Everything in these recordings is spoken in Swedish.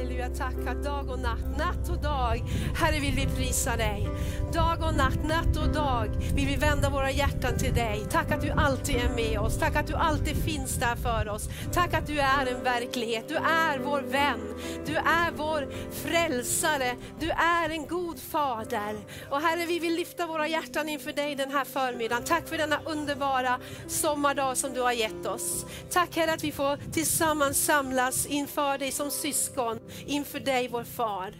Halleluja, tackar dag och natt, natt och dag. Herre vill vi prisa dig. Dag och natt, natt och dag vill vi vända våra hjärtan till dig. Tack att du alltid är med oss, tack att du alltid finns där för oss. Tack att du är en verklighet, du är vår vän, du är vår frälsare, du är en god fader. Och Herre vi vill lyfta våra hjärtan inför dig den här förmiddagen. Tack för denna underbara sommardag som du har gett oss. Tack Herre att vi får tillsammans samlas inför dig som syskon, inför dig vår far.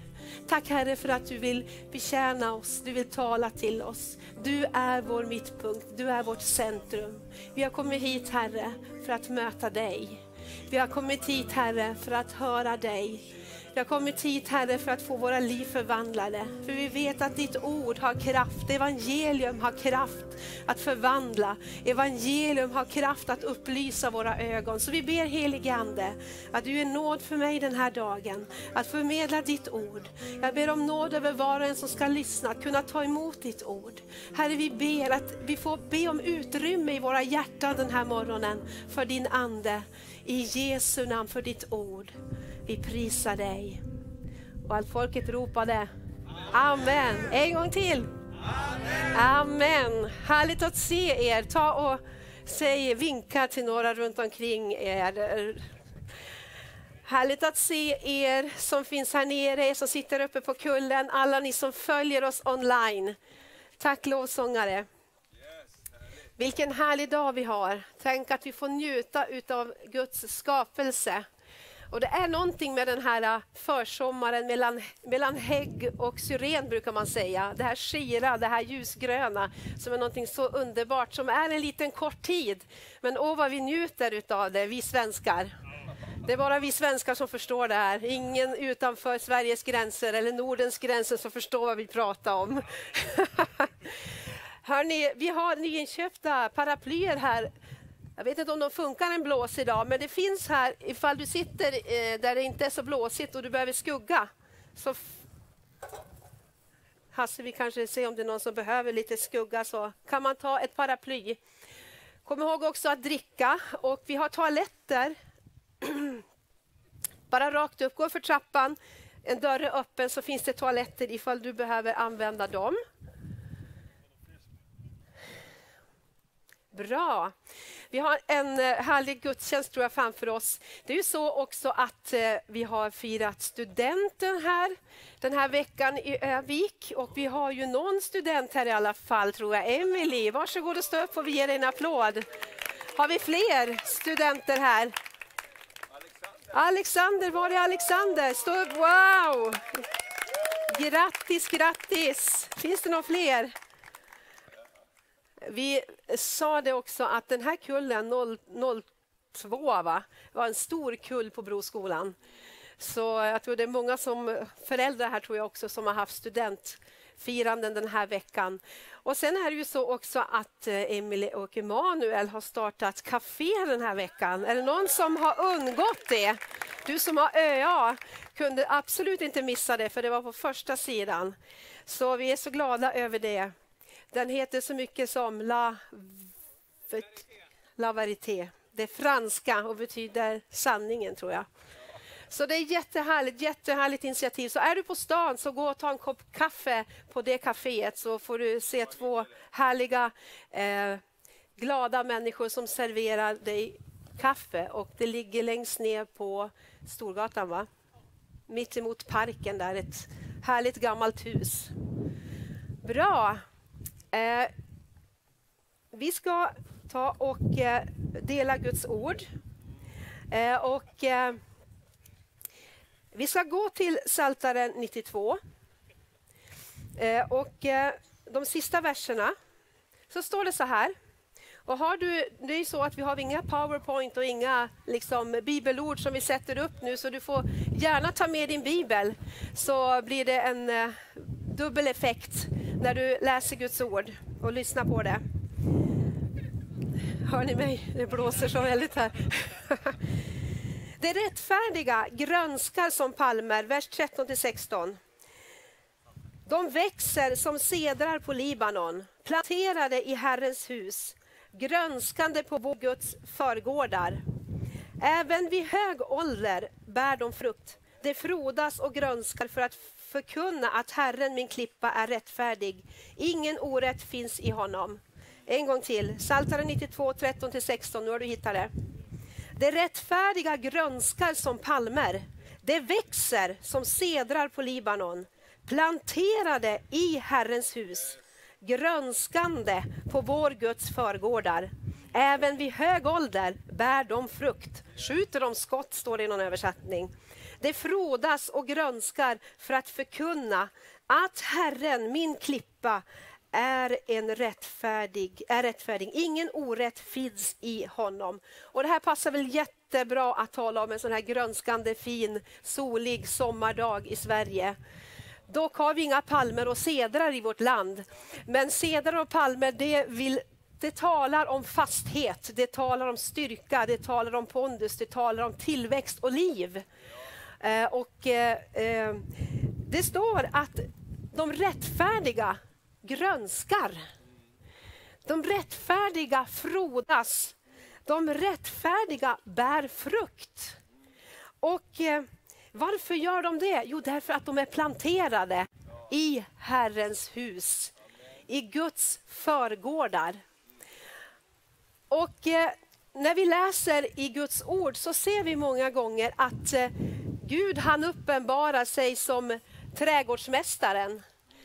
Tack Herre för att du vill betjäna oss, du vill tala till oss. Du är vår mittpunkt, du är vårt centrum. Vi har kommit hit Herre för att möta dig. Vi har kommit hit Herre för att höra dig. Vi har kommit hit Herre för att få våra liv förvandlade. För vi vet att ditt ord har kraft, evangelium har kraft att förvandla. Evangelium har kraft att upplysa våra ögon. Så vi ber helige Ande att du är nåd för mig den här dagen. Att förmedla ditt ord. Jag ber om nåd över var och en som ska lyssna, att kunna ta emot ditt ord. Herre vi ber att vi får be om utrymme i våra hjärtan den här morgonen för din Ande. I Jesu namn för ditt ord. Vi prisar dig. Och allt folket ropade Amen. En gång till. Amen. Amen. Härligt att se er. Ta och säg, vinka till några runt omkring er. Härligt att se er som finns här nere, er som sitter uppe på kullen, alla ni som följer oss online. Tack lovsångare. Vilken härlig dag vi har. Tänk att vi får njuta utav Guds skapelse. Och det är någonting med den här äh, försommaren mellan, mellan hägg och syren brukar man säga. Det här skira, det här ljusgröna som är någonting så underbart som är en liten kort tid. Men åh vad vi njuter utav det, vi svenskar. Det är bara vi svenskar som förstår det här. Ingen utanför Sveriges gränser eller Nordens gränser som förstår vad vi pratar om. Hörrni, vi har nyinköpta paraplyer här jag vet inte om de funkar en blås idag, men det finns här ifall du sitter eh, där det inte är så blåsigt och du behöver skugga. Så Hasse, vi kanske ser om det är någon som behöver lite skugga så kan man ta ett paraply. Kom ihåg också att dricka och vi har toaletter. Bara rakt upp, gå för trappan. En dörr är öppen så finns det toaletter ifall du behöver använda dem. Bra. Vi har en eh, härlig gudstjänst tror jag framför oss. Det är ju så också att eh, vi har firat studenten här den här veckan i Övik och vi har ju någon student här i alla fall tror jag. Emily, varsågod och stå upp och vi ger dig en applåd. Har vi fler studenter här? Alexander, var är Alexander? Stå upp, wow! Grattis, grattis! Finns det någon fler? Vi sa det också att den här kullen, 02, va, var en stor kull på Broskolan. Så jag tror det är många som, föräldrar här tror jag också som har haft studentfiranden den här veckan. Och sen är det ju så också att Emelie Emily och Emanuel har startat café den här veckan. Är det någon som har undgått det? Du som har eh, ÖA kunde absolut inte missa det för det var på första sidan. Så vi är så glada över det. Den heter så mycket som La, La Varité. Det är franska och betyder sanningen tror jag. Så det är jättehärligt, jättehärligt initiativ. Så är du på stan så gå och ta en kopp kaffe på det kaféet så får du se två härliga eh, glada människor som serverar dig kaffe och det ligger längst ner på Storgatan va? Mitt emot parken där, ett härligt gammalt hus. Bra. Eh, vi ska ta och eh, dela Guds ord. Eh, och eh, vi ska gå till Saltaren 92. Eh, och eh, de sista verserna så står det så här. Och har du, det är så att vi har inga powerpoint och inga liksom, bibelord som vi sätter upp nu så du får gärna ta med din bibel så blir det en eh, dubbel effekt när du läser Guds ord och lyssnar på det. Hör ni mig? Det blåser så väldigt här. Det rättfärdiga grönskar som palmer, vers 13 16. De växer som sedrar på Libanon, planterade i Herrens hus, grönskande på vår Guds förgårdar. Även vid hög ålder bär de frukt. Det frodas och grönskar för att förkunna att Herren, min klippa, är rättfärdig. Ingen orätt finns i honom. En gång till, Psaltaren 92, 13-16, nu har du hittat det. Det rättfärdiga grönskar som palmer. Det växer som sedrar på Libanon, planterade i Herrens hus, grönskande på vår Guds förgårdar. Även vid hög ålder bär de frukt. Skjuter de skott, står det i någon översättning. Det frodas och grönskar för att förkunna att Herren, min klippa, är en rättfärdig, är rättfärdig. Ingen orätt finns i honom. Och Det här passar väl jättebra att tala om en sån här grönskande, fin, solig sommardag i Sverige. Dock har vi inga palmer och sedrar i vårt land. Men sedrar och palmer, det, vill, det talar om fasthet, det talar om styrka, det talar om pondus, det talar om tillväxt och liv. Eh, och eh, eh, Det står att de rättfärdiga grönskar. De rättfärdiga frodas. De rättfärdiga bär frukt. Och eh, varför gör de det? Jo, därför att de är planterade i Herrens hus, i Guds förgårdar. Och eh, när vi läser i Guds ord så ser vi många gånger att eh, Gud han uppenbarar sig som trädgårdsmästaren.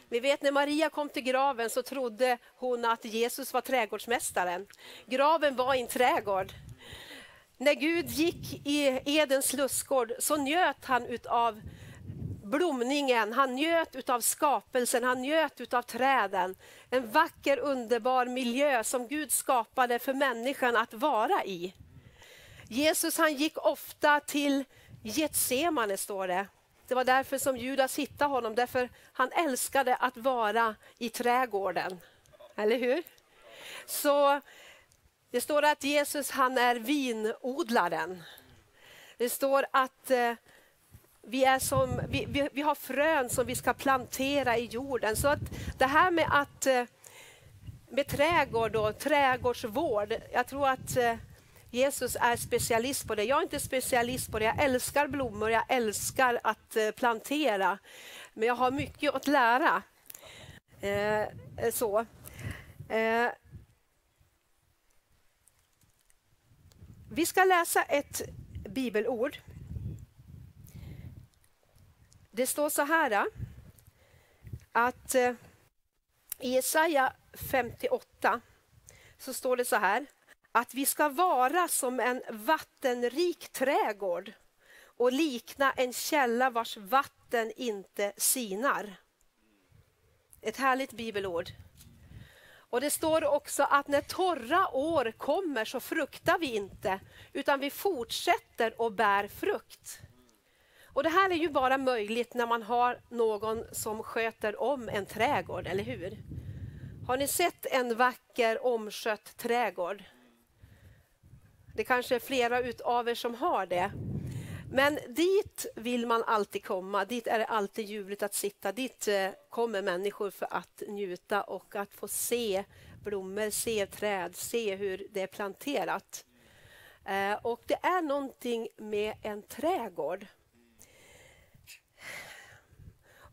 Vi vet när Maria kom till graven så trodde hon att Jesus var trädgårdsmästaren. Graven var i en trädgård. När Gud gick i Edens lustgård så njöt han utav blomningen, han njöt utav skapelsen, han njöt utav träden. En vacker underbar miljö som Gud skapade för människan att vara i. Jesus han gick ofta till Getsemane står det. Det var därför som Judas hittade honom, därför han älskade att vara i trädgården. Eller hur? Så det står att Jesus han är vinodlaren. Det står att eh, vi, är som, vi, vi, vi, har frön som vi ska plantera i jorden. Så att det här med att eh, med trädgård och trädgårdsvård, jag tror att eh, Jesus är specialist på det. Jag är inte specialist på det. Jag älskar blommor, jag älskar att eh, plantera. Men jag har mycket att lära. Eh, eh, så. Eh, vi ska läsa ett bibelord. Det står så här eh, att i Jesaja 58 så står det så här att vi ska vara som en vattenrik trädgård och likna en källa vars vatten inte sinar. Ett härligt bibelord. Och Det står också att när torra år kommer så fruktar vi inte, utan vi fortsätter och bär frukt. Och Det här är ju bara möjligt när man har någon som sköter om en trädgård, eller hur? Har ni sett en vacker omskött trädgård? Det kanske är flera av er som har det. Men dit vill man alltid komma, dit är det alltid ljuvligt att sitta. Dit eh, kommer människor för att njuta och att få se blommor, se träd, se hur det är planterat. Eh, och det är någonting med en trädgård.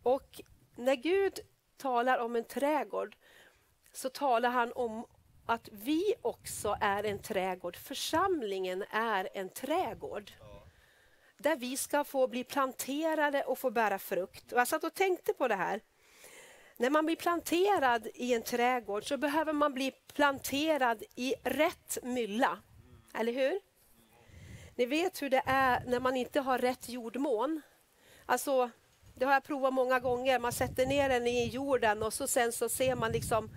Och när Gud talar om en trädgård så talar han om att vi också är en trädgård. Församlingen är en trädgård. Där vi ska få bli planterade och få bära frukt. Och jag satt och tänkte på det här. När man blir planterad i en trädgård så behöver man bli planterad i rätt mylla. Eller hur? Ni vet hur det är när man inte har rätt jordmån. Alltså, det har jag provat många gånger. Man sätter ner den i jorden och så sen så ser man liksom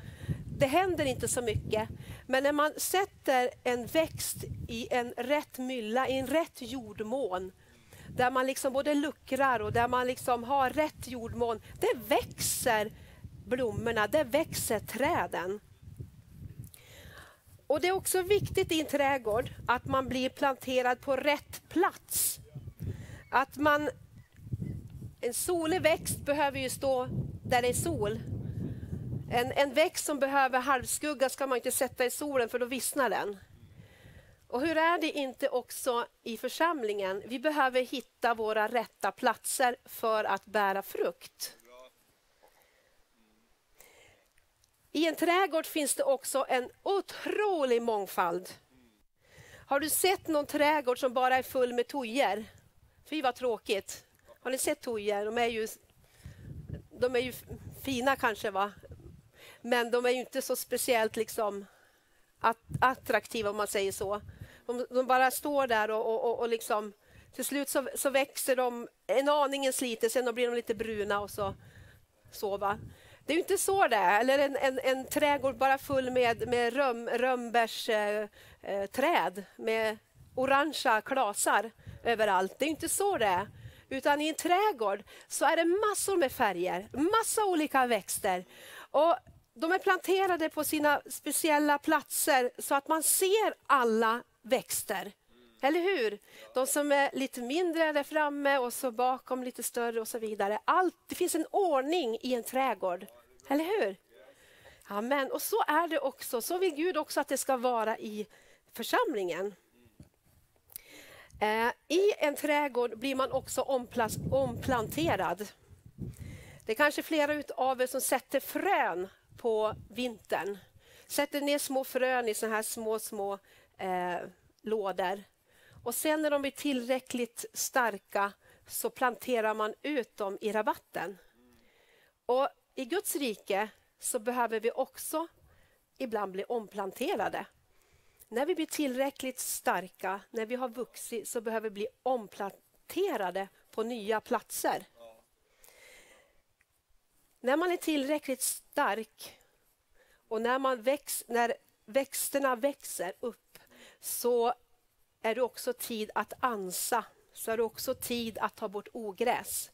det händer inte så mycket. Men när man sätter en växt i en rätt mylla, i en rätt jordmån, där man liksom både luckrar och där man liksom har rätt jordmån, det växer blommorna, det växer träden. Och Det är också viktigt i en trädgård att man blir planterad på rätt plats. Att man... En solig växt behöver ju stå där det är sol. En, en växt som behöver halvskugga ska man inte sätta i solen för då vissnar den. Och hur är det inte också i församlingen? Vi behöver hitta våra rätta platser för att bära frukt. I en trädgård finns det också en otrolig mångfald. Har du sett någon trädgård som bara är full med tojer? Fy vad tråkigt. Har ni sett tojer? De är ju, de är ju fina kanske, va? Men de är inte så speciellt liksom attraktiva om man säger så. De, de bara står där och, och, och liksom, till slut så, så, växer de en aning lite, sen blir de lite bruna och så, sova. Det är inte så det är. Eller en, en, en trädgård bara full med, med röm, rönnbärsträd eh, eh med orangea klasar överallt. Det är inte så det är. Utan i en trädgård så är det massor med färger, massa olika växter. Och de är planterade på sina speciella platser så att man ser alla växter. Eller hur? De som är lite mindre där framme och så bakom lite större och så vidare. Allt, det finns en ordning i en trädgård. Eller hur? Amen. Och så är det också. Så vill Gud också att det ska vara i församlingen. Eh, I en trädgård blir man också omplanterad. Det är kanske flera av er som sätter frön på vintern. Sätter ner små frön i så här små, små eh, lådor. Och sen när de blir tillräckligt starka så planterar man ut dem i rabatten. Och i Guds rike så behöver vi också ibland bli omplanterade. När vi blir tillräckligt starka, när vi har vuxit, så behöver vi bli omplanterade på nya platser. När man är tillräckligt stark och när, man väx, när växterna växer upp så är det också tid att ansa. Så är det också tid att ta bort ogräs.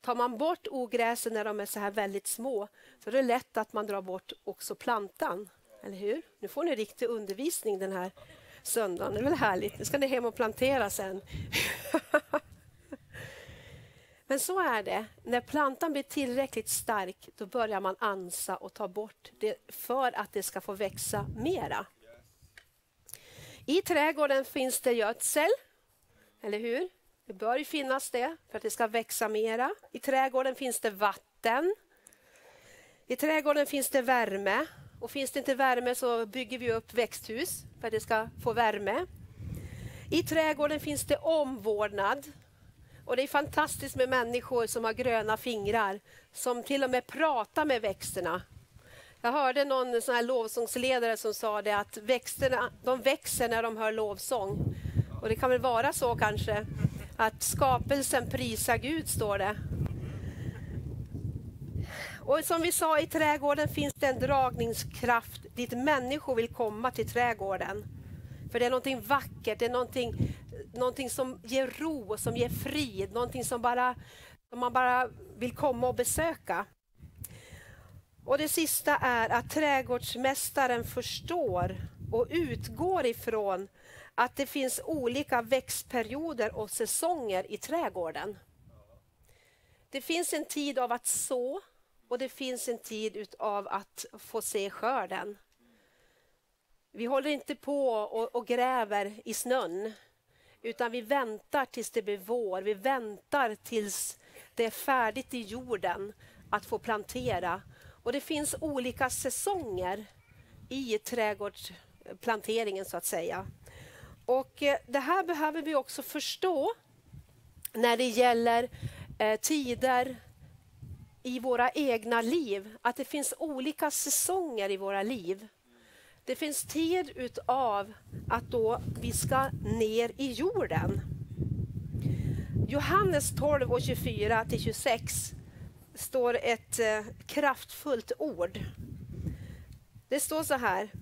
Tar man bort ogräsen när de är så här väldigt små så är det lätt att man drar bort också plantan. Eller hur? Nu får ni riktig undervisning den här söndagen. Det är väl härligt? Nu ska ni hem och plantera sen. Men så är det. När plantan blir tillräckligt stark då börjar man ansa och ta bort det för att det ska få växa mera. I trädgården finns det gödsel, eller hur? Det bör ju finnas det för att det ska växa mera. I trädgården finns det vatten. I trädgården finns det värme. Och finns det inte värme så bygger vi upp växthus för att det ska få värme. I trädgården finns det omvårdnad. Och Det är fantastiskt med människor som har gröna fingrar som till och med pratar med växterna. Jag hörde någon sån här lovsångsledare som sa det att växterna de växer när de hör lovsång. Och Det kan väl vara så kanske att skapelsen prisar Gud, står det. Och som vi sa, i trädgården finns det en dragningskraft dit människor vill komma till trädgården. För det är någonting vackert, det är någonting, någonting som ger ro, som ger frid, någonting som, bara, som man bara vill komma och besöka. Och Det sista är att trädgårdsmästaren förstår och utgår ifrån att det finns olika växtperioder och säsonger i trädgården. Det finns en tid av att så och det finns en tid av att få se skörden. Vi håller inte på och, och gräver i snön utan vi väntar tills det blir vår. Vi väntar tills det är färdigt i jorden att få plantera. Och det finns olika säsonger i trädgårdsplanteringen så att säga. Och eh, det här behöver vi också förstå när det gäller eh, tider i våra egna liv. Att det finns olika säsonger i våra liv. Det finns tid utav att då vi ska ner i jorden. Johannes 12 och 24 till 26 står ett eh, kraftfullt ord. Det står så här.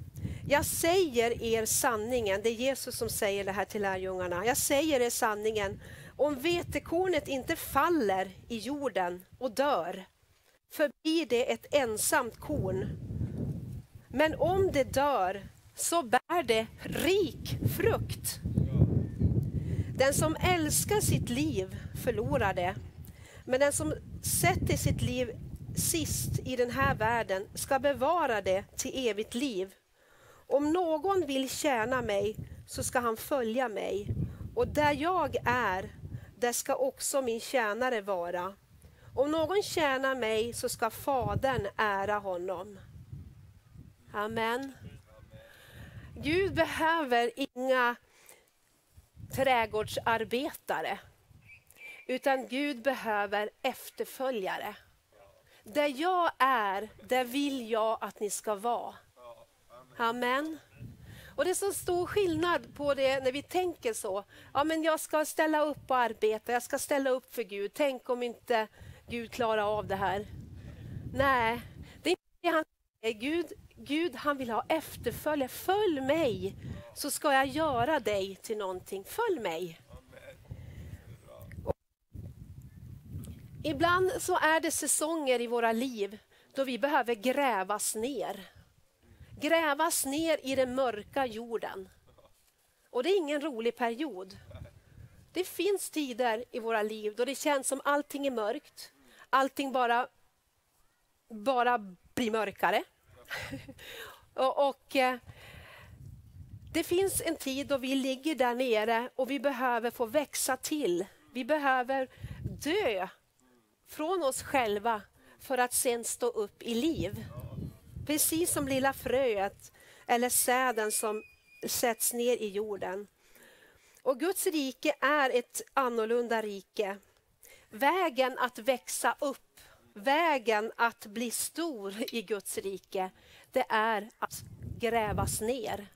Jag säger er sanningen, det är Jesus som säger det här till lärjungarna. Jag säger er sanningen, om vetekornet inte faller i jorden och dör, förblir det ett ensamt korn. Men om det dör så bär det rik frukt. Den som älskar sitt liv förlorar det. Men den som sätter sitt liv sist i den här världen ska bevara det till evigt liv. Om någon vill tjäna mig så ska han följa mig. Och där jag är, där ska också min tjänare vara. Om någon tjänar mig så ska Fadern ära honom. Amen. Gud behöver inga trädgårdsarbetare. Utan Gud behöver efterföljare. Där jag är, där vill jag att ni ska vara. Amen. Och Det är så stor skillnad på det när vi tänker så. Ja, men jag ska ställa upp och arbeta, jag ska ställa upp för Gud. Tänk om inte Gud klarar av det här. Nej, det är inte det han säger. Gud, Gud han vill ha efterföljare. Följ mig så ska jag göra dig till någonting. Följ mig. Ibland så är det säsonger i våra liv då vi behöver grävas ner. Grävas ner i den mörka jorden. Och det är ingen rolig period. Det finns tider i våra liv då det känns som allting är mörkt. Allting bara, bara blir mörkare. och, och eh, Det finns en tid då vi ligger där nere och vi behöver få växa till. Vi behöver dö från oss själva för att sen stå upp i liv. Precis som lilla fröet eller säden som sätts ner i jorden. Och Guds rike är ett annorlunda rike. Vägen att växa upp, vägen att bli stor i Guds rike, det är att grävas ner.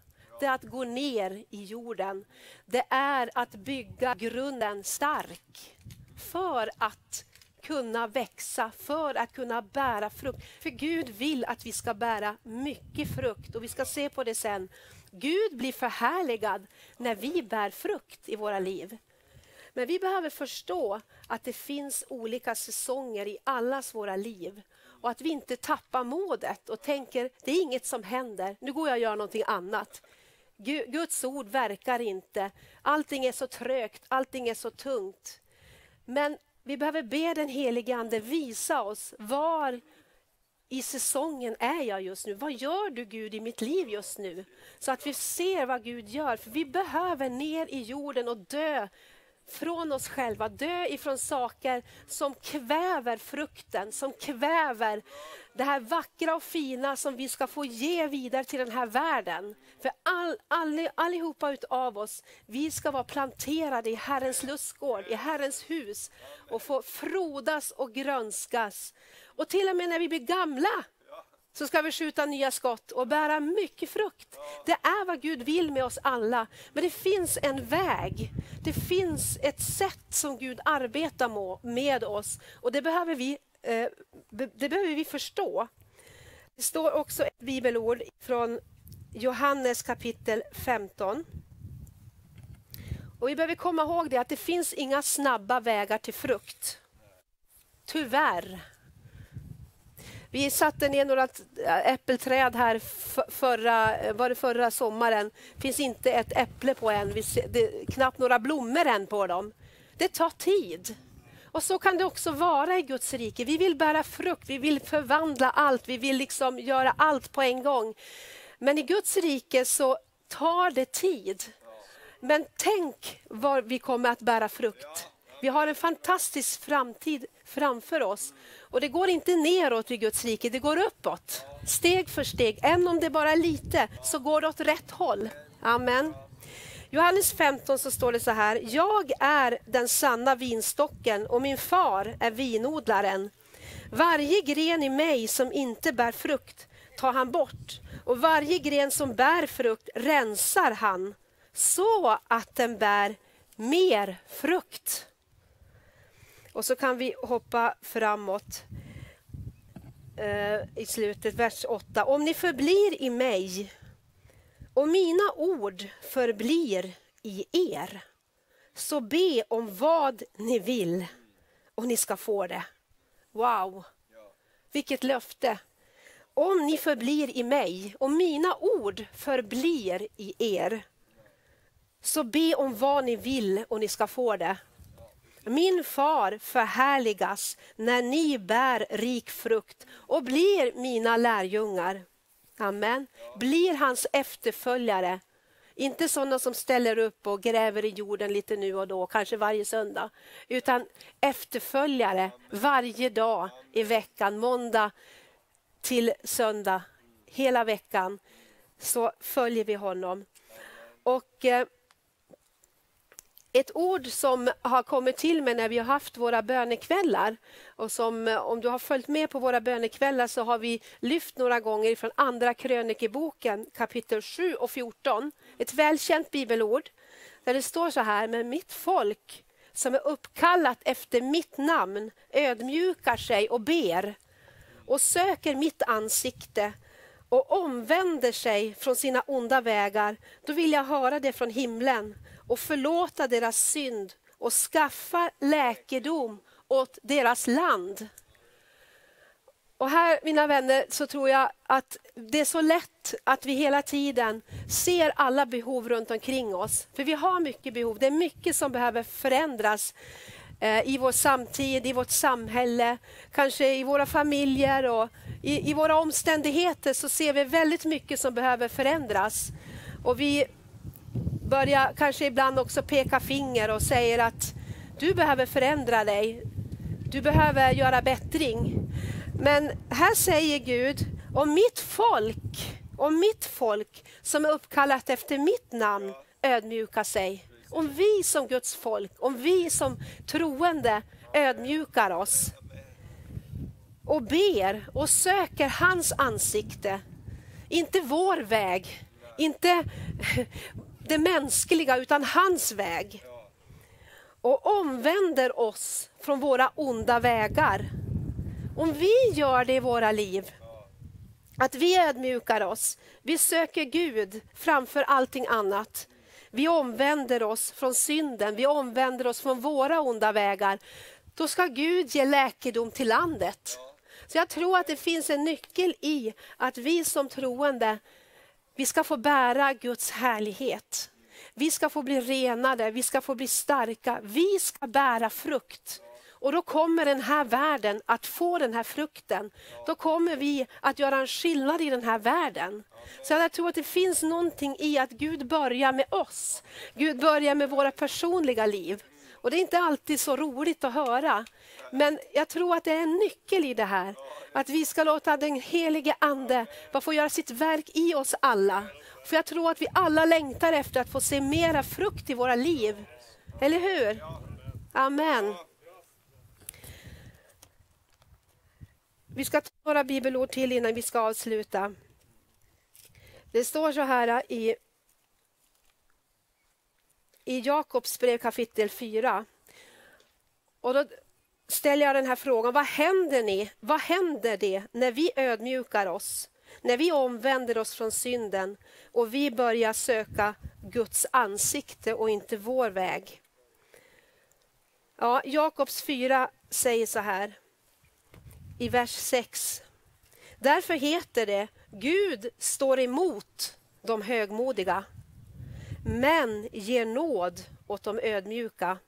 Det är att gå ner i jorden. Det är att bygga grunden stark för att kunna växa, för att kunna bära frukt. För Gud vill att vi ska bära mycket frukt och vi ska se på det sen. Gud blir förhärligad när vi bär frukt i våra liv. Men vi behöver förstå att det finns olika säsonger i allas våra liv och att vi inte tappar modet och tänker det är inget som händer, nu går jag och gör någonting annat. Guds ord verkar inte, allting är så trögt, allting är så tungt. Men vi behöver be den helige Ande visa oss var i säsongen är jag just nu? Vad gör du Gud i mitt liv just nu? Så att vi ser vad Gud gör. För vi behöver ner i jorden och dö från oss själva, dö ifrån saker som kväver frukten, som kväver det här vackra och fina som vi ska få ge vidare till den här världen. För all, all, allihopa utav oss, vi ska vara planterade i Herrens lustgård, i Herrens hus och få frodas och grönskas. Och till och med när vi blir gamla så ska vi skjuta nya skott och bära mycket frukt. Det är vad Gud vill med oss alla. Men det finns en väg. Det finns ett sätt som Gud arbetar med oss och det behöver vi, eh, det behöver vi förstå. Det står också ett bibelord från Johannes kapitel 15. Och Vi behöver komma ihåg det att det finns inga snabba vägar till frukt. Tyvärr. Vi satte ner några äh, äppelträd här förra, äh, var det förra sommaren. Det finns inte ett äpple på än, det är knappt några blommor än på dem. Det tar tid. Och så kan det också vara i Guds rike. Vi vill bära frukt, vi vill förvandla allt, vi vill liksom göra allt på en gång. Men i Guds rike så tar det tid. Men tänk var vi kommer att bära frukt. Vi har en fantastisk framtid framför oss. Och det går inte neråt i Guds rike, det går uppåt. Steg för steg, även om det bara är lite, så går det åt rätt håll. Amen. Johannes 15 så står det så här, jag är den sanna vinstocken och min far är vinodlaren. Varje gren i mig som inte bär frukt tar han bort och varje gren som bär frukt rensar han så att den bär mer frukt. Och så kan vi hoppa framåt eh, i slutet, vers 8. Om ni förblir i mig och mina ord förblir i er, så be om vad ni vill och ni ska få det. Wow, vilket löfte! Om ni förblir i mig och mina ord förblir i er, så be om vad ni vill och ni ska få det. Min far förhärligas när ni bär rik frukt och blir mina lärjungar. Amen. Blir hans efterföljare. Inte sådana som ställer upp och gräver i jorden lite nu och då, kanske varje söndag. Utan efterföljare varje dag i veckan, måndag till söndag, hela veckan. Så följer vi honom. Och eh, ett ord som har kommit till mig när vi har haft våra bönekvällar. Och som eh, om du har följt med på våra bönekvällar så har vi lyft några gånger från Andra krönikeboken kapitel 7 och 14. Ett välkänt bibelord där det står så här, men mitt folk som är uppkallat efter mitt namn ödmjukar sig och ber och söker mitt ansikte och omvänder sig från sina onda vägar, då vill jag höra det från himlen och förlåta deras synd och skaffa läkedom åt deras land. Och här, mina vänner, så tror jag att det är så lätt att vi hela tiden ser alla behov runt omkring oss. För vi har mycket behov. Det är mycket som behöver förändras eh, i vår samtid, i vårt samhälle, kanske i våra familjer och i, i våra omständigheter så ser vi väldigt mycket som behöver förändras. Och vi börjar kanske ibland också peka finger och säger att du behöver förändra dig. Du behöver göra bättring. Men här säger Gud, om mitt folk, om mitt folk som är uppkallat efter mitt namn ödmjukar sig. Om vi som Guds folk, om vi som troende ödmjukar oss och ber och söker hans ansikte. Inte vår väg, inte det mänskliga utan hans väg. Och omvänder oss från våra onda vägar. Om vi gör det i våra liv, att vi ödmjukar oss, vi söker Gud framför allting annat. Vi omvänder oss från synden, vi omvänder oss från våra onda vägar. Då ska Gud ge läkedom till landet. Så jag tror att det finns en nyckel i att vi som troende vi ska få bära Guds härlighet. Vi ska få bli renade, vi ska få bli starka. Vi ska bära frukt. Och då kommer den här världen att få den här frukten. Då kommer vi att göra en skillnad i den här världen. Så jag tror att det finns någonting i att Gud börjar med oss. Gud börjar med våra personliga liv. Och Det är inte alltid så roligt att höra. Men jag tror att det är en nyckel i det här. Att vi ska låta den helige Ande få göra sitt verk i oss alla. För jag tror att vi alla längtar efter att få se mera frukt i våra liv. Eller hur? Amen. Vi ska ta några bibelord till innan vi ska avsluta. Det står så här i, i Jakobs brev kapitel 4. Och då ställer jag den här frågan, vad händer, ni? vad händer det när vi ödmjukar oss? När vi omvänder oss från synden och vi börjar söka Guds ansikte och inte vår väg. Ja, Jakobs 4 säger så här i vers 6. Därför heter det Gud står emot de högmodiga men ger nåd åt de ödmjuka.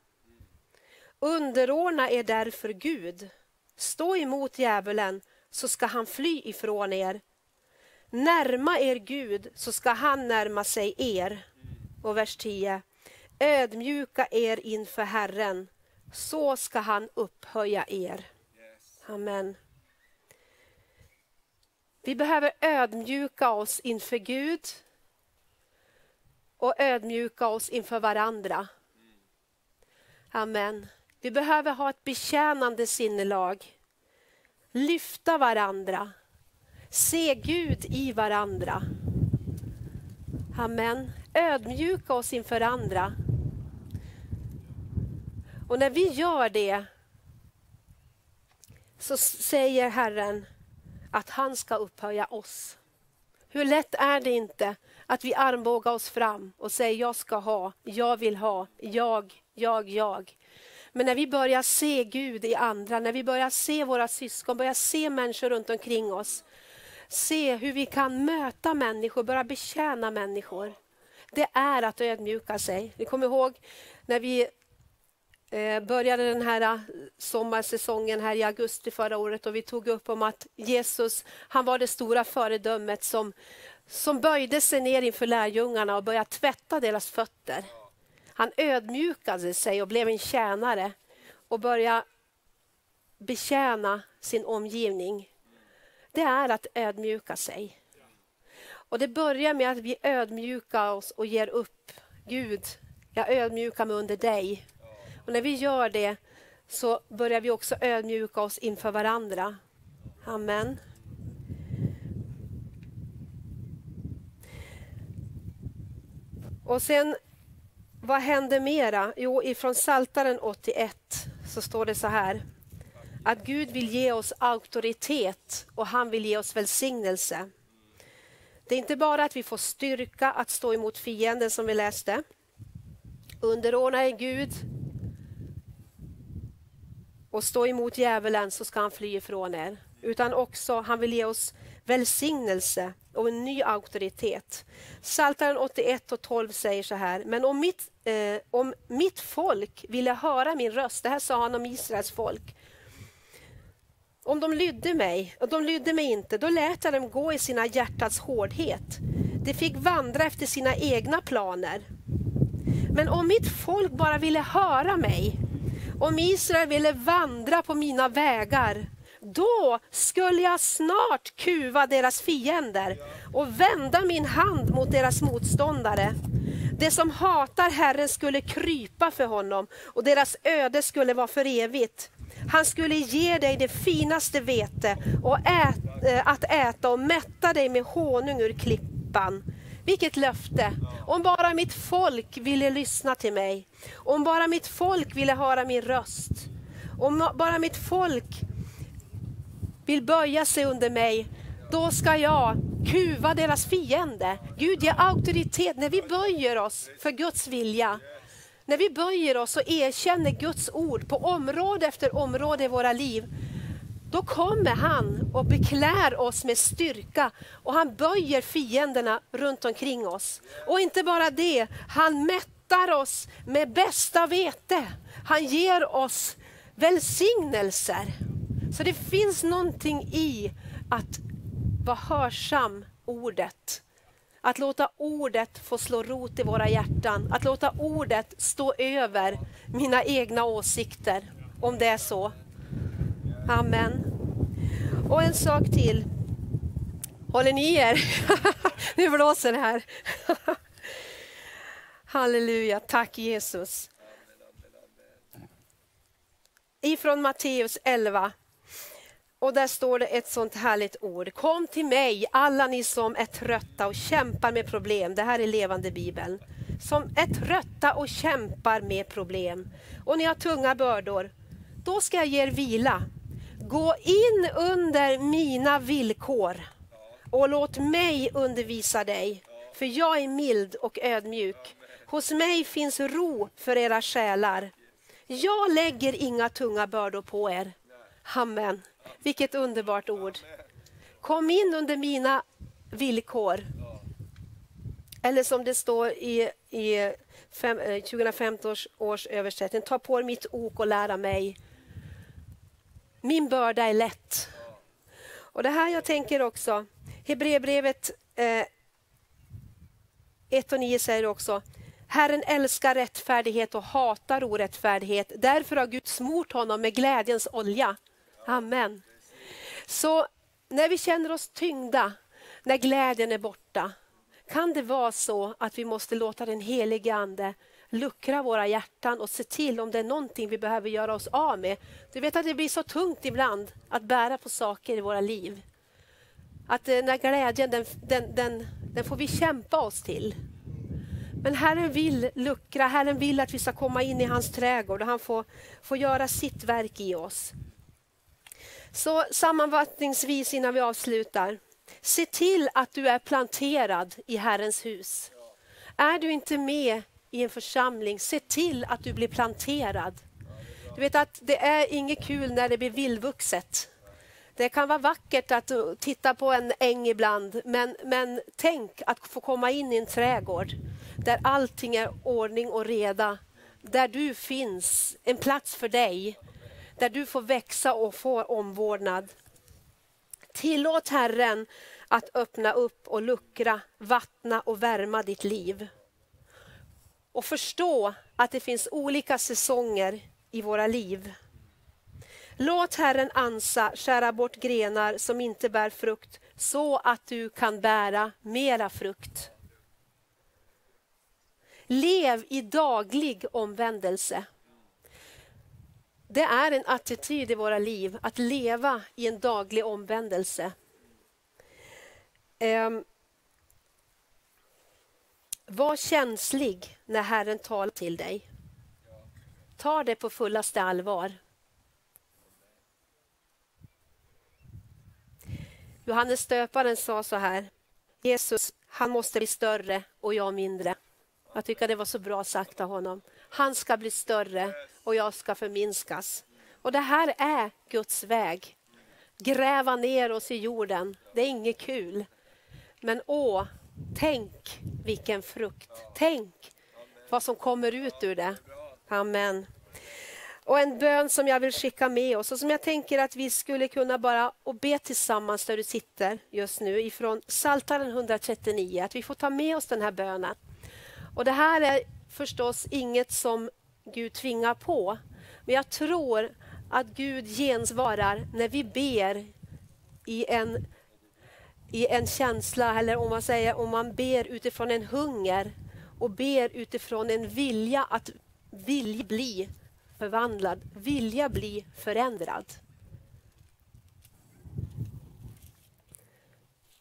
Underordna er därför Gud. Stå emot djävulen så ska han fly ifrån er. Närma er Gud så ska han närma sig er. Och vers 10. ödmjuka er inför Herren, så ska han upphöja er. Amen. Vi behöver ödmjuka oss inför Gud och ödmjuka oss inför varandra. Amen. Vi behöver ha ett betjänande sinnelag. Lyfta varandra. Se Gud i varandra. Amen. Ödmjuka oss inför andra. Och när vi gör det så säger Herren att han ska upphöja oss. Hur lätt är det inte att vi armbågar oss fram och säger jag ska ha, jag vill ha, jag, jag, jag. Men när vi börjar se Gud i andra, när vi börjar se våra syskon, börjar se människor runt omkring oss, se hur vi kan möta människor, börja betjäna människor. Det är att ödmjuka sig. Ni kommer ihåg när vi eh, började den här eh, sommarsäsongen här i augusti förra året och vi tog upp om att Jesus, han var det stora föredömet som, som böjde sig ner inför lärjungarna och började tvätta deras fötter. Han ödmjukade sig och blev en tjänare och började betjäna sin omgivning. Det är att ödmjuka sig. Och Det börjar med att vi ödmjukar oss och ger upp. Gud, jag ödmjukar mig under dig. Och När vi gör det så börjar vi också ödmjuka oss inför varandra. Amen. Och sen, vad händer mera? Jo, ifrån Saltaren 81 så står det så här. Att Gud vill ge oss auktoritet och han vill ge oss välsignelse. Det är inte bara att vi får styrka att stå emot fienden som vi läste. Underordna er Gud och stå emot djävulen så ska han fly ifrån er. Utan också, han vill ge oss välsignelse och en ny auktoritet. Psaltaren 81 och 12 säger så här, men om mitt, eh, om mitt folk ville höra min röst, det här sa han om Israels folk, om de lydde mig, och de lydde mig inte, då lät jag dem gå i sina hjärtats hårdhet. De fick vandra efter sina egna planer. Men om mitt folk bara ville höra mig, om Israel ville vandra på mina vägar, då skulle jag snart kuva deras fiender och vända min hand mot deras motståndare. Det som hatar Herren skulle krypa för honom och deras öde skulle vara för evigt. Han skulle ge dig det finaste vete och ät, äh, att äta och mätta dig med honung ur klippan. Vilket löfte! Om bara mitt folk ville lyssna till mig. Om bara mitt folk ville höra min röst. Om bara mitt folk vill böja sig under mig, då ska jag kuva deras fiende. Gud ger auktoritet när vi böjer oss för Guds vilja. När vi böjer oss och erkänner Guds ord på område efter område i våra liv, då kommer han och beklär oss med styrka och han böjer fienderna runt omkring oss. Och inte bara det, han mättar oss med bästa vete. Han ger oss välsignelser. Så det finns någonting i att vara hörsam ordet. Att låta ordet få slå rot i våra hjärtan. Att låta ordet stå över mina egna åsikter. Om det är så. Amen. Och en sak till. Håller ni er? nu blåser det här. Halleluja, tack Jesus. Ifrån Matteus 11. Och där står det ett sånt härligt ord. Kom till mig alla ni som är trötta och kämpar med problem. Det här är levande bibeln. Som är trötta och kämpar med problem. Och ni har tunga bördor. Då ska jag ge er vila. Gå in under mina villkor och låt mig undervisa dig. För jag är mild och ödmjuk. Hos mig finns ro för era själar. Jag lägger inga tunga bördor på er. Amen. Vilket underbart ord. Kom in under mina villkor. Eller som det står i, i fem, eh, 2015 års, års översättning, ta på er mitt ok och lära mig. Min börda är lätt. Och Det här jag tänker också, Hebreerbrevet eh, 1 och 9 säger också, Herren älskar rättfärdighet och hatar orättfärdighet. Därför har Gud smort honom med glädjens olja. Amen. Så när vi känner oss tyngda, när glädjen är borta, kan det vara så att vi måste låta den helige Ande luckra våra hjärtan och se till om det är någonting vi behöver göra oss av med. Du vet att det blir så tungt ibland att bära på saker i våra liv. Att eh, den där glädjen, den, den, den, den får vi kämpa oss till. Men Herren vill luckra, Herren vill att vi ska komma in i hans trädgård och han får, får göra sitt verk i oss. Så sammanfattningsvis innan vi avslutar. Se till att du är planterad i Herrens hus. Är du inte med i en församling, se till att du blir planterad. Du vet att det är inget kul när det blir vildvuxet. Det kan vara vackert att titta på en äng ibland, men, men tänk att få komma in i en trädgård där allting är ordning och reda. Där du finns, en plats för dig. Där du får växa och få omvårdnad. Tillåt Herren att öppna upp och luckra, vattna och värma ditt liv. Och förstå att det finns olika säsonger i våra liv. Låt Herren ansa skära bort grenar som inte bär frukt så att du kan bära mera frukt. Lev i daglig omvändelse. Det är en attityd i våra liv att leva i en daglig omvändelse. Um, var känslig när Herren talar till dig. Ta det på fullaste allvar. Johannes stöparen sa så här. Jesus, han måste bli större och jag mindre. Jag tycker det var så bra sagt av honom. Han ska bli större och jag ska förminskas. Och det här är Guds väg. Gräva ner oss i jorden, det är inget kul. Men åh, tänk vilken frukt. Tänk vad som kommer ut ur det. Amen. Och en bön som jag vill skicka med oss och som jag tänker att vi skulle kunna bara och be tillsammans där du sitter just nu ifrån Psaltaren 139. Att vi får ta med oss den här bönen. Och det här är förstås inget som Gud tvingar på. Men jag tror att Gud gensvarar när vi ber i en, i en känsla, eller om man, säger, om man ber utifrån en hunger och ber utifrån en vilja att vilja bli förvandlad, vilja bli förändrad.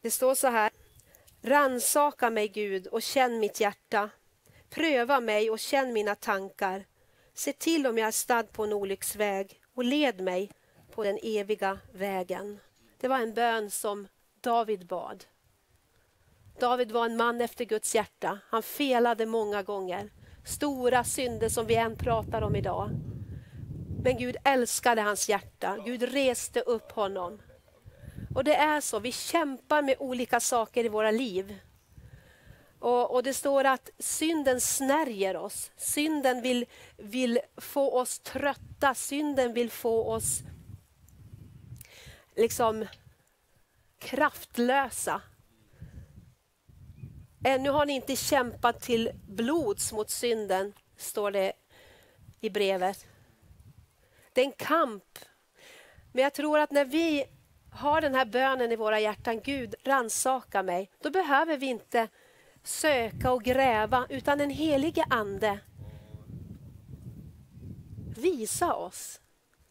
Det står så här. Ransaka mig Gud och känn mitt hjärta. Pröva mig och känn mina tankar. Se till om jag är stad på en olycksväg och led mig på den eviga vägen. Det var en bön som David bad. David var en man efter Guds hjärta. Han felade många gånger. Stora synder som vi än pratar om idag. Men Gud älskade hans hjärta. Gud reste upp honom. Och det är så, vi kämpar med olika saker i våra liv. Och, och, Det står att synden snärjer oss. Synden vill, vill få oss trötta. Synden vill få oss liksom kraftlösa. Ännu har ni inte kämpat till blods mot synden, står det i brevet. Det är en kamp. Men jag tror att när vi har den här bönen i våra hjärtan, Gud ransaka mig, då behöver vi inte söka och gräva, utan den helige Ande visa oss.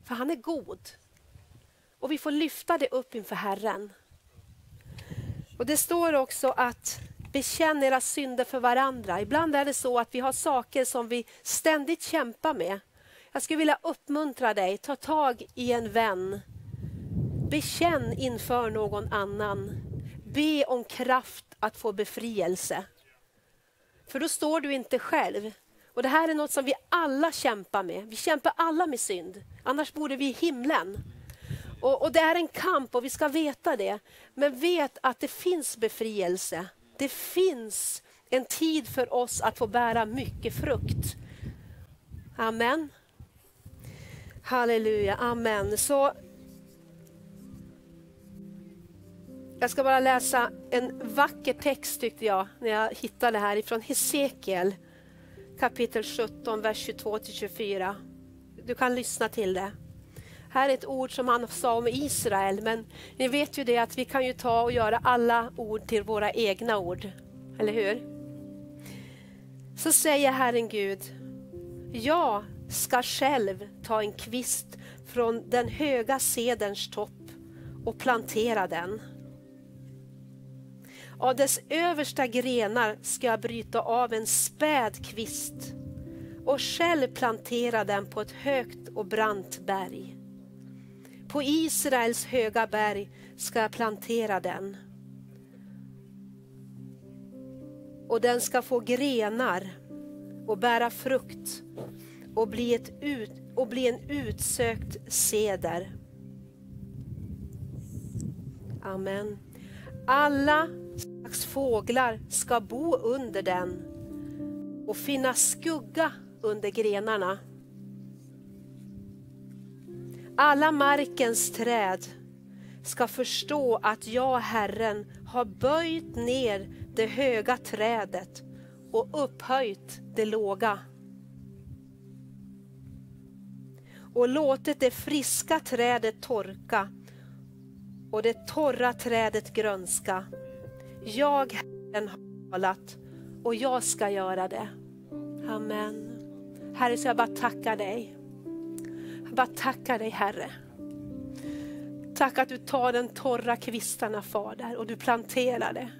För han är god. Och vi får lyfta det upp inför Herren. Och Det står också att bekänn era synder för varandra. Ibland är det så att vi har saker som vi ständigt kämpar med. Jag skulle vilja uppmuntra dig, ta tag i en vän. Bekänn inför någon annan. Be om kraft att få befrielse. För då står du inte själv. Och Det här är något som vi alla kämpar med. Vi kämpar alla med synd. Annars borde vi i himlen. Och, och Det är en kamp och vi ska veta det. Men vet att det finns befrielse. Det finns en tid för oss att få bära mycket frukt. Amen. Halleluja, amen. Så Jag ska bara läsa en vacker text tyckte jag när jag hittade det här ifrån Hesekiel kapitel 17, vers 22-24. Du kan lyssna till det. Här är ett ord som han sa om Israel, men ni vet ju det att vi kan ju ta och göra alla ord till våra egna ord. Eller hur? Så säger Herren Gud, jag ska själv ta en kvist från den höga sederns topp och plantera den. Av dess översta grenar ska jag bryta av en späd kvist och själv plantera den på ett högt och brant berg. På Israels höga berg ska jag plantera den. Och den ska få grenar och bära frukt och bli, ett ut, och bli en utsökt seder. Amen. Alla slags fåglar ska bo under den och finna skugga under grenarna. Alla markens träd ska förstå att jag, Herren, har böjt ner det höga trädet och upphöjt det låga. Och låtit det friska trädet torka och det torra trädet grönska. Jag, Herren, har talat och jag ska göra det. Amen. Herre, så jag bara tackar dig. Jag bara tackar dig Herre. Tack att du tar den torra kvistarna Fader och du planterar det.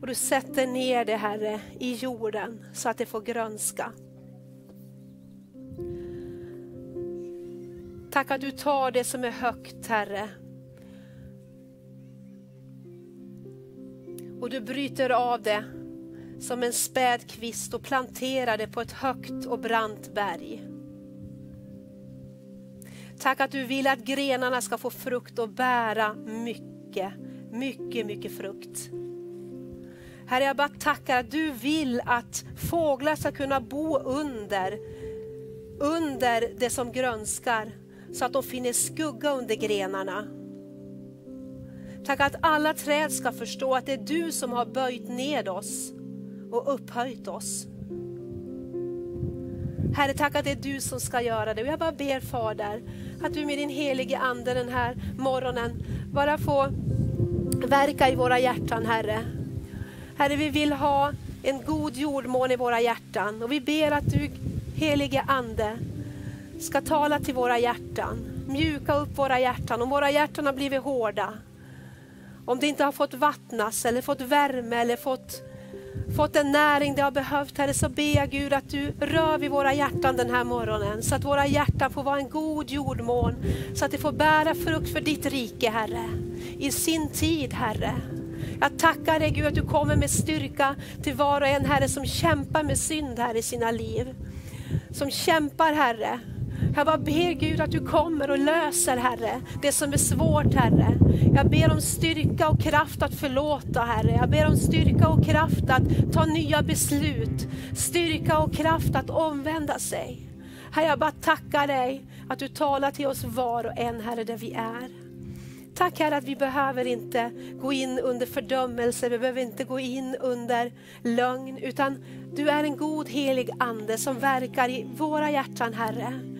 Och du sätter ner det Herre i jorden så att det får grönska. Tack att du tar det som är högt Herre. Och du bryter av det som en späd kvist och planterar det på ett högt och brant berg. Tack att du vill att grenarna ska få frukt och bära mycket, mycket, mycket frukt. Herre, jag bara tackar att du vill att fåglar ska kunna bo under, under det som grönskar, så att de finner skugga under grenarna. Tack att alla träd ska förstå att det är du som har böjt ned oss och upphöjt oss. Herre, tack att det är du som ska göra det. Och jag bara ber Fader, att du med din helige Ande den här morgonen bara får verka i våra hjärtan, Herre. Herre, vi vill ha en god jordmån i våra hjärtan och vi ber att du, helige Ande, ska tala till våra hjärtan, mjuka upp våra hjärtan. Om våra hjärtan har blivit hårda, om det inte har fått vattnas eller fått värme eller fått fått den näring det har behövt Herre, så ber jag Gud att du rör vid våra hjärtan den här morgonen. Så att våra hjärtan får vara en god jordmån. Så att det får bära frukt för ditt rike Herre. I sin tid Herre. Jag tackar dig Gud att du kommer med styrka till var och en Herre som kämpar med synd här i sina liv. Som kämpar Herre jag bara ber Gud att du kommer och löser Herre, det som är svårt Herre. Jag ber om styrka och kraft att förlåta Herre. Jag ber om styrka och kraft att ta nya beslut. Styrka och kraft att omvända sig. Herre, jag bara tackar dig att du talar till oss var och en Herre där vi är. Tack Herre att vi behöver inte gå in under fördömelse, vi behöver inte gå in under lögn, utan du är en god helig Ande som verkar i våra hjärtan Herre.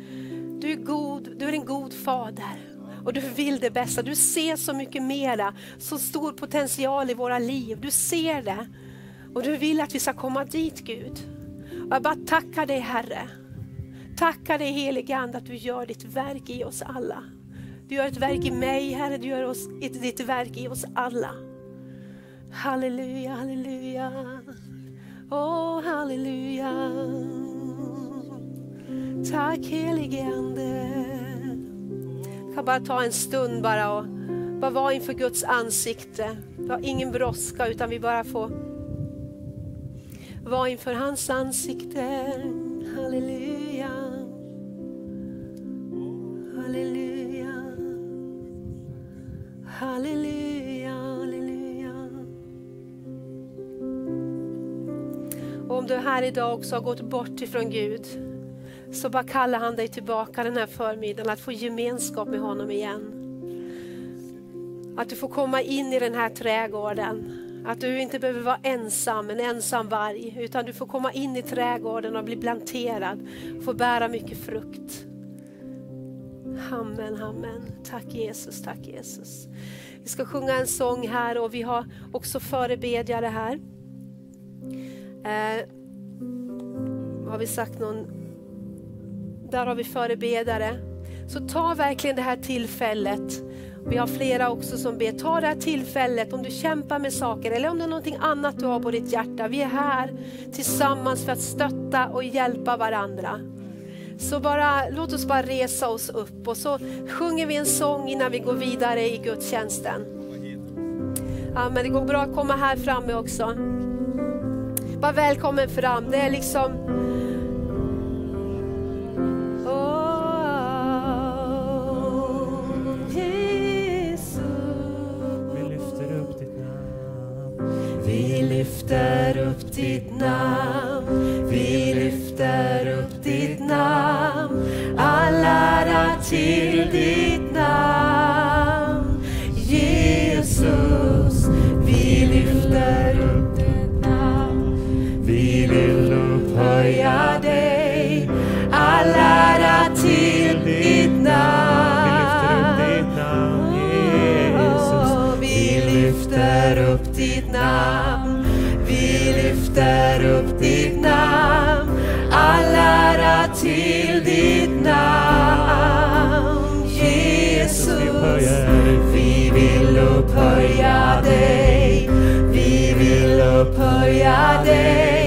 Du är god, du är en god fader och du vill det bästa. Du ser så mycket mera, så stor potential i våra liv. Du ser det och du vill att vi ska komma dit Gud. Och jag bara tackar dig Herre. Tackar dig helige Ande att du gör ditt verk i oss alla. Du gör ett verk i mig Herre, du gör oss, ditt verk i oss alla. Halleluja, halleluja. Åh, oh, halleluja. Tack helige Ande. Jag kan bara ta en stund bara och bara vara inför Guds ansikte. Vi har ingen brådska utan vi bara får vara inför hans ansikte. Halleluja. Halleluja. Halleluja, halleluja. Och om du här idag också har gått bort ifrån Gud så bara kallar han dig tillbaka den här förmiddagen att få gemenskap med honom igen. Att du får komma in i den här trädgården. Att du inte behöver vara ensam, en ensam varg, utan du får komma in i trädgården och bli planterad, få bära mycket frukt. Amen, amen. Tack Jesus, tack Jesus. Vi ska sjunga en sång här och vi har också förebedjare här. Eh, har vi sagt någon? Där har vi förebedjare. Så ta verkligen det här tillfället. Vi har flera också som ber, ta det här tillfället om du kämpar med saker eller om det är någonting annat du har på ditt hjärta. Vi är här tillsammans för att stötta och hjälpa varandra. Så bara, låt oss bara resa oss upp och så sjunger vi en sång innan vi går vidare i gudstjänsten. Ja, men det går bra att komma här framme också. Bara välkommen fram. Det är liksom lyfter upp ditt namn, vi lyfter upp ditt namn. All ära till dig. Lyfter upp ditt namn. All ära till ditt namn. Jesus, vi vill upphöja dig. Vi vill upphöja dig.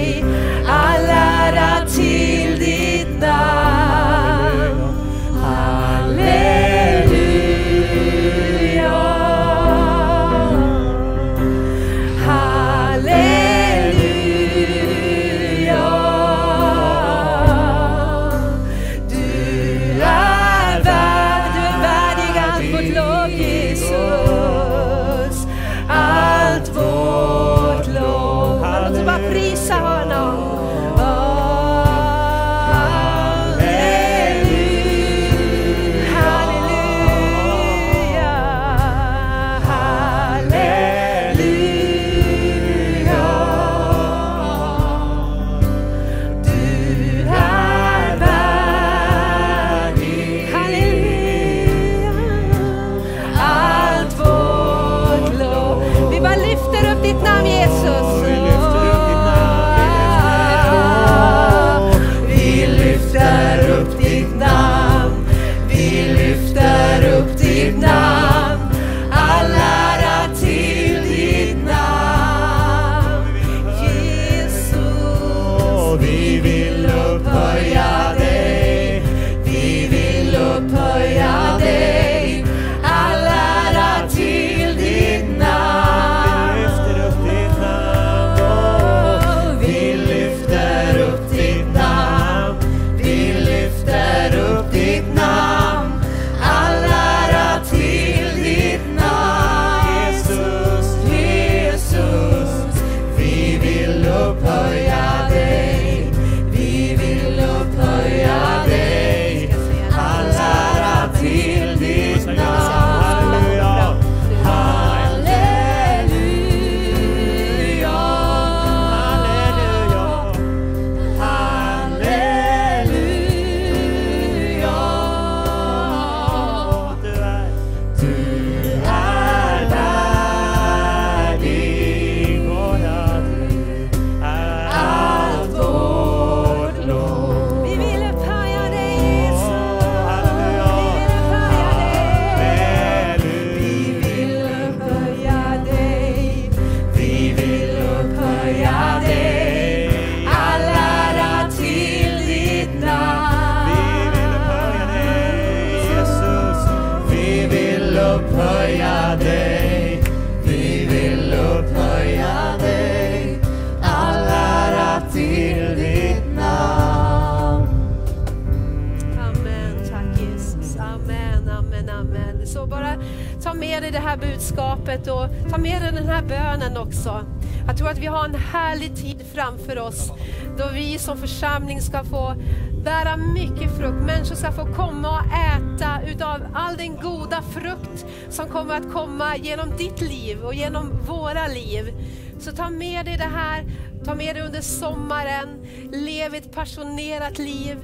Härlig tid framför oss då vi som församling ska få bära mycket frukt. Människor ska få komma och äta utav all den goda frukt som kommer att komma genom ditt liv och genom våra liv. Så ta med dig det här, ta med det under sommaren, lev ett passionerat liv.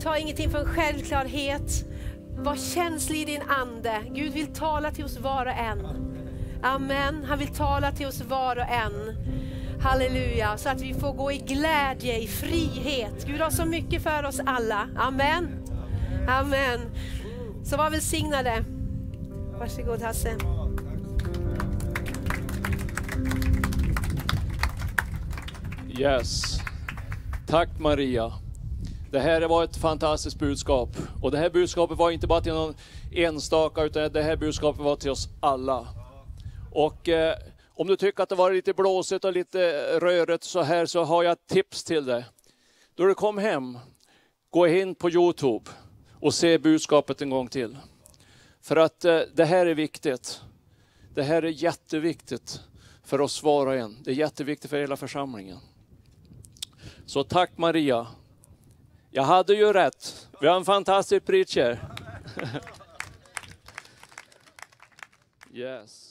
Ta ingenting för en självklarhet. Var känslig i din ande. Gud vill tala till oss var och en. Amen. Han vill tala till oss var och en. Halleluja, så att vi får gå i glädje, i frihet. Gud har så mycket för oss alla. Amen. Amen. Så var välsignade. Varsågod Hasse. Yes. Tack Maria. Det här var ett fantastiskt budskap. Och det här budskapet var inte bara till någon enstaka, utan det här budskapet var till oss alla. Och eh, om du tycker att det var lite blåsigt och lite rörigt så här, så har jag ett tips till dig. Då du kom hem, gå in på Youtube och se budskapet en gång till. För att eh, det här är viktigt. Det här är jätteviktigt för oss var och en. Det är jätteviktigt för hela församlingen. Så tack Maria. Jag hade ju rätt. Vi har en fantastisk preacher. yes.